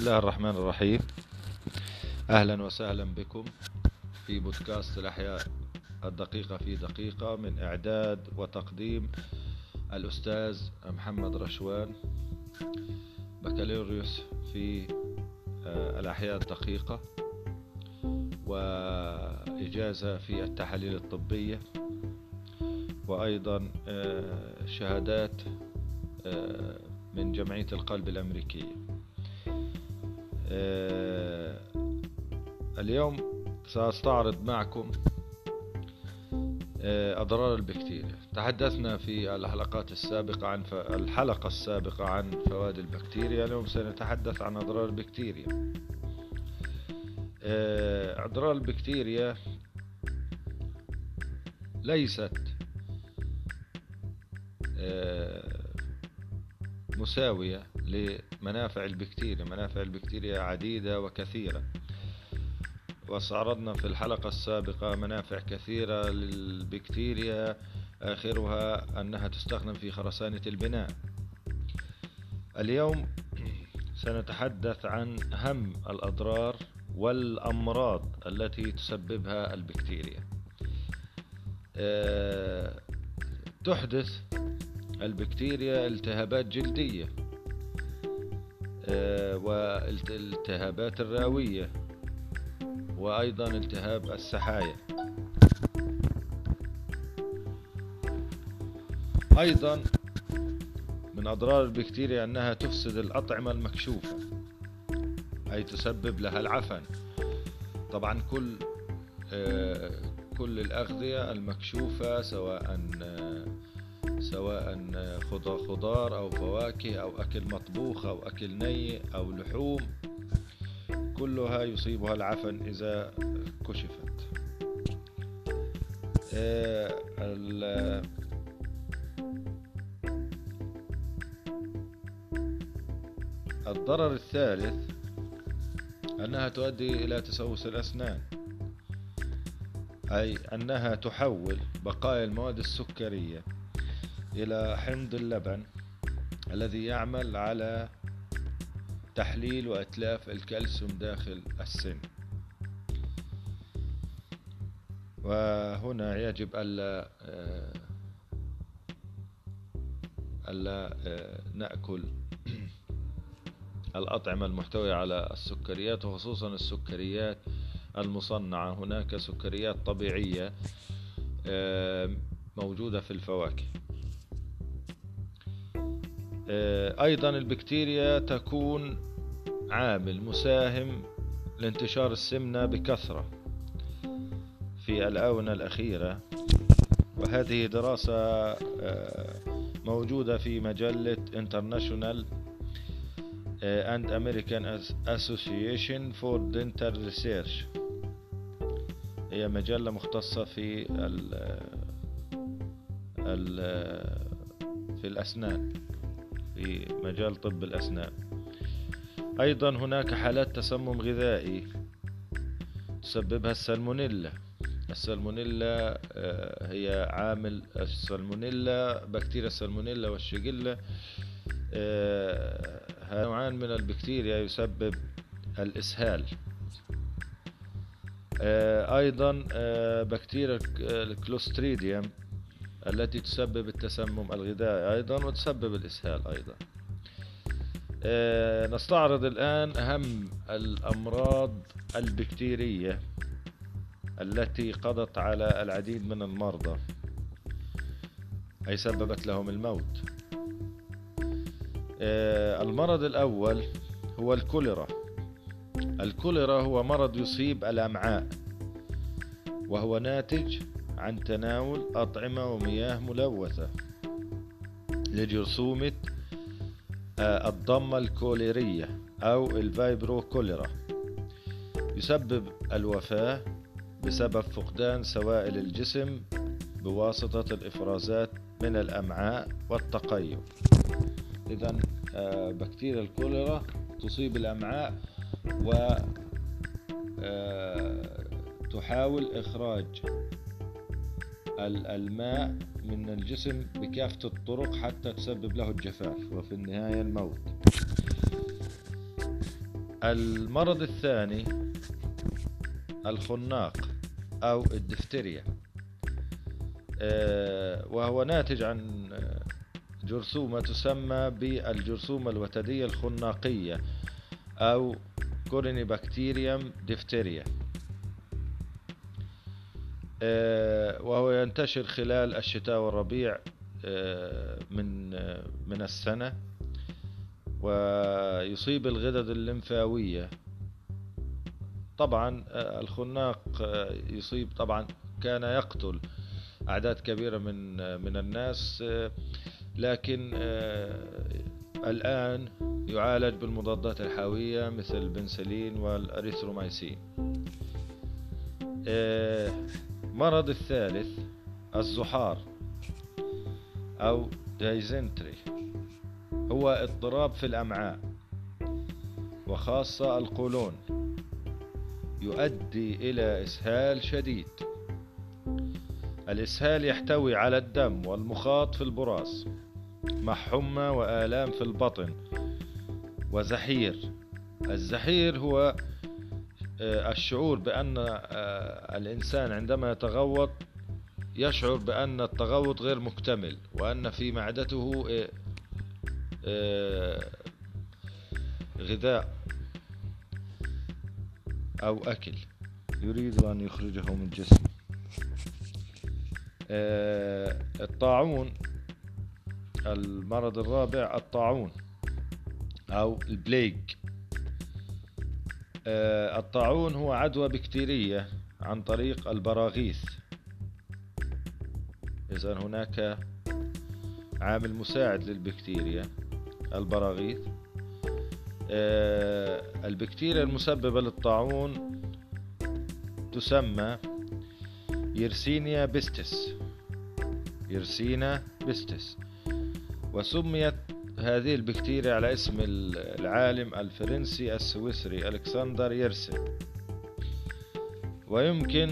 الله الرحمن الرحيم. أهلا وسهلا بكم في بودكاست الأحياء الدقيقة في دقيقة من إعداد وتقديم الأستاذ محمد رشوان بكالوريوس في آه، الأحياء الدقيقة وإجازة في التحاليل الطبية وأيضا آه، شهادات آه، من جمعية القلب الأمريكية. اليوم سأستعرض معكم أضرار البكتيريا. تحدثنا في الحلقات السابقة عن ف... الحلقة السابقة عن فوائد البكتيريا. اليوم سنتحدث عن أضرار البكتيريا. أضرار البكتيريا ليست مساوية لمنافع البكتيريا. منافع البكتيريا عديدة وكثيرة. واستعرضنا في الحلقة السابقة منافع كثيرة للبكتيريا آخرها أنها تستخدم في خرسانة البناء. اليوم سنتحدث عن أهم الأضرار والأمراض التي تسببها البكتيريا. أه تحدث البكتيريا التهابات جلدية. والالتهابات الرئوية وأيضا التهاب السحايا. أيضا من أضرار البكتيريا أنها تفسد الأطعمة المكشوفة أي تسبب لها العفن. طبعا كل آه كل الأغذية المكشوفة سواء آه سواء خضار أو فواكه أو أكل مطبوخ أو أكل ني أو لحوم. كلها يصيبها العفن إذا كشفت. الضرر الثالث أنها تؤدي إلى تسوس الأسنان. أي أنها تحول بقايا المواد السكرية. إلى حمض اللبن الذي يعمل على تحليل وإتلاف الكالسيوم داخل السن. وهنا يجب ألا ألا نأكل الأطعمة المحتوية على السكريات وخصوصا السكريات المصنعة. هناك سكريات طبيعية موجودة في الفواكه. أيضا البكتيريا تكون عامل مساهم لانتشار السمنة بكثرة في الآونة الأخيرة وهذه دراسة موجودة في مجلة International and American Association for Dental Research. هي مجلة مختصة في ال في الأسنان. في مجال طب الأسنان. أيضا هناك حالات تسمم غذائي تسببها السالمونيلا. السالمونيلا هي عامل السالمونيلا بكتيريا السالمونيلا والشيجيلا نوعان من البكتيريا يسبب الإسهال. أيضا بكتيريا الكلوستريديوم التي تسبب التسمم الغذائي أيضا وتسبب الإسهال أيضا. نستعرض الآن أهم الأمراض البكتيرية التي قضت على العديد من المرضى. أي سببت لهم الموت. المرض الأول هو الكوليرا. الكوليرا هو مرض يصيب الأمعاء وهو ناتج عن تناول أطعمة ومياه ملوثة لجرثومة الضمة الكوليرية أو الفايبرو كوليرا يسبب الوفاة بسبب فقدان سوائل الجسم بواسطة الإفرازات من الأمعاء والتقيؤ إذا بكتيريا الكوليرا تصيب الأمعاء وتحاول إخراج الماء من الجسم بكافة الطرق حتى تسبب له الجفاف وفي النهاية الموت. المرض الثاني الخناق أو الدفتريا. آه، وهو ناتج عن جرثومة تسمى بالجرثومة الوتدية الخناقية أو كوريني بكتيريوم ديفتيريا آه، وهو ينتشر خلال الشتاء والربيع آه، من من السنة ويصيب الغدد الليمفاوية. طبعا آه، الخناق يصيب طبعا كان يقتل أعداد كبيرة من من الناس لكن الآن يعالج بالمضادات الحيوية مثل البنسلين والأريثروميسين. مرض الثالث الزحار أو دايزنتري. هو اضطراب في الأمعاء وخاصة القولون يؤدي إلى إسهال شديد. الإسهال يحتوي على الدم والمخاط في البراز مع حمى وآلام في البطن وزحير. الزحير هو الشعور بأن آه، الإنسان عندما يتغوط يشعر بأن التغوط غير مكتمل وأن في معدته آه، غذاء أو أكل. يريد أن يخرجه من جسمه. الطاعون المرض الرابع الطاعون أو ال plague. آه، الطاعون هو عدوى بكتيرية عن طريق البراغيث. إذا هناك عامل مساعد للبكتيريا البراغيث. آه، البكتيريا المسببة للطاعون تسمى Yersinia pestis. Yersinia pestis. وسميت هذه البكتيريا على اسم العالم الفرنسي السويسري ألكسندر يرسن ويمكن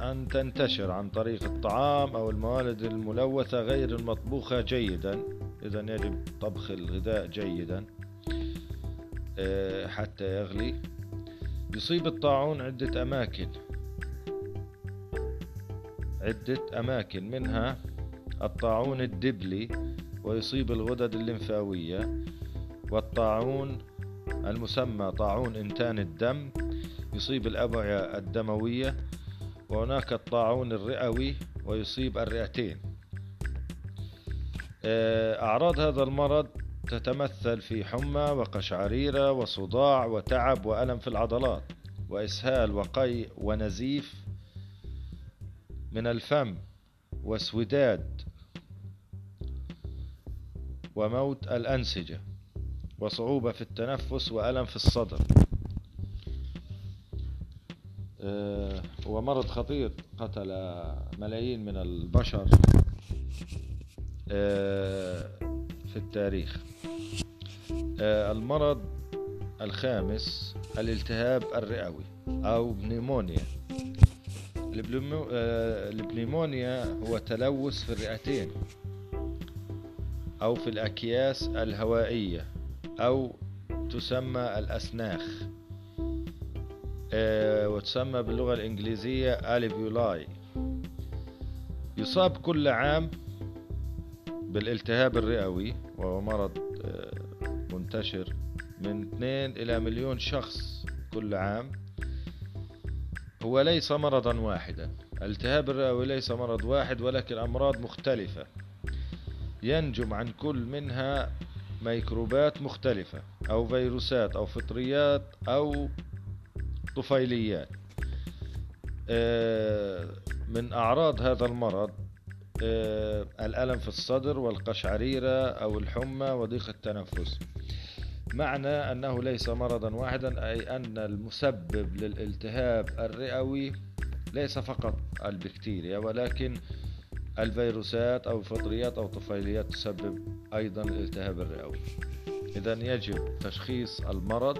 أن تنتشر عن طريق الطعام أو المواد الملوثة غير المطبوخة جيدا. إذا يجب طبخ الغذاء جيدا آه، حتى يغلي. يصيب الطاعون عدة أماكن. عدة أماكن منها الطاعون الدبلي. ويصيب الغدد الليمفاوية. والطاعون المسمى طاعون إنتان الدم يصيب الأوعية الدموية. وهناك الطاعون الرئوي ويصيب الرئتين. آه، أعراض هذا المرض تتمثل في حمى وقشعريرة وصداع وتعب وألم في العضلات وإسهال وقي ونزيف من الفم واسوداد وموت الأنسجة وصعوبة في التنفس وألم في الصدر. آه، هو مرض خطير قتل ملايين من البشر. آه، في التاريخ. آه، المرض الخامس الالتهاب الرئوي أو بنيمونيا البنيمونيا هو تلوث في الرئتين. أو في الأكياس الهوائية أو تسمى الأسناخ. آه، وتسمى باللغة الإنجليزية أليفيولاي يصاب كل عام بالالتهاب الرئوي وهو مرض آه، منتشر من 2 إلى مليون شخص كل عام. هو ليس مرضا واحدا. الالتهاب الرئوي ليس مرض واحد ولكن أمراض مختلفة. ينجم عن كل منها ميكروبات مختلفة أو فيروسات أو فطريات أو طفيليات. آه، من أعراض هذا المرض آه، الألم في الصدر والقشعريرة أو الحمى وضيق التنفس. معنى أنه ليس مرضا واحدا أي أن المسبب للالتهاب الرئوي ليس فقط البكتيريا ولكن الفيروسات أو الفطريات أو الطفيليات تسبب أيضا الالتهاب الرئوي. إذا يجب تشخيص المرض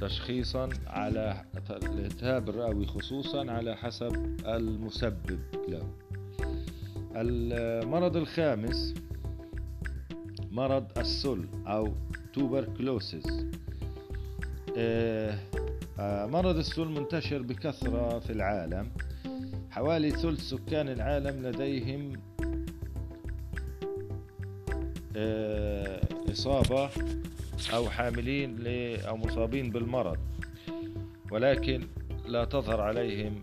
تشخيصا على الالتهاب الرئوي خصوصا على حسب المسبب له. المرض الخامس مرض السل أو توبركلوسيس آه، آه، مرض السل منتشر بكثرة في العالم. حوالي ثلث سكان العالم لديهم آه، إصابة أو حاملين أو مصابين بالمرض. ولكن لا تظهر عليهم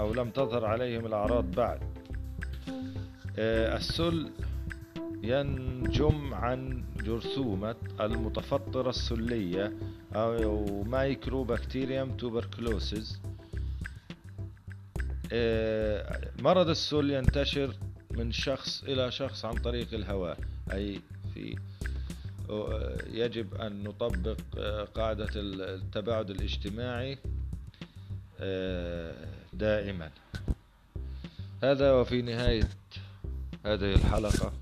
أو لم تظهر عليهم الأعراض بعد. السل ينجم عن جرثومة المتفطرة السلية أو Mycobacterium tuberculosis آه، مرض السل ينتشر من شخص إلى شخص عن طريق الهواء. أي في يجب أن نطبق آه، قاعدة التباعد الاجتماعي آه، دائما. هذا وفي نهاية هذه الحلقة.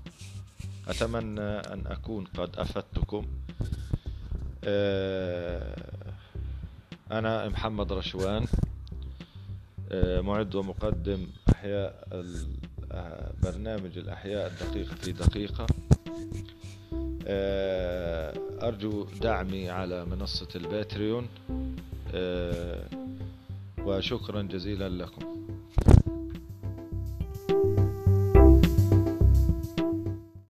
أتمنى أن أكون قد أفدتكم. آه، أنا محمد رشوان. آه، معد ومقدم أحياء آه، برنامج الأحياء الدقيقة في دقيقة. أرجو دعمي على منصة الباتريون. وشكرا جزيلا لكم.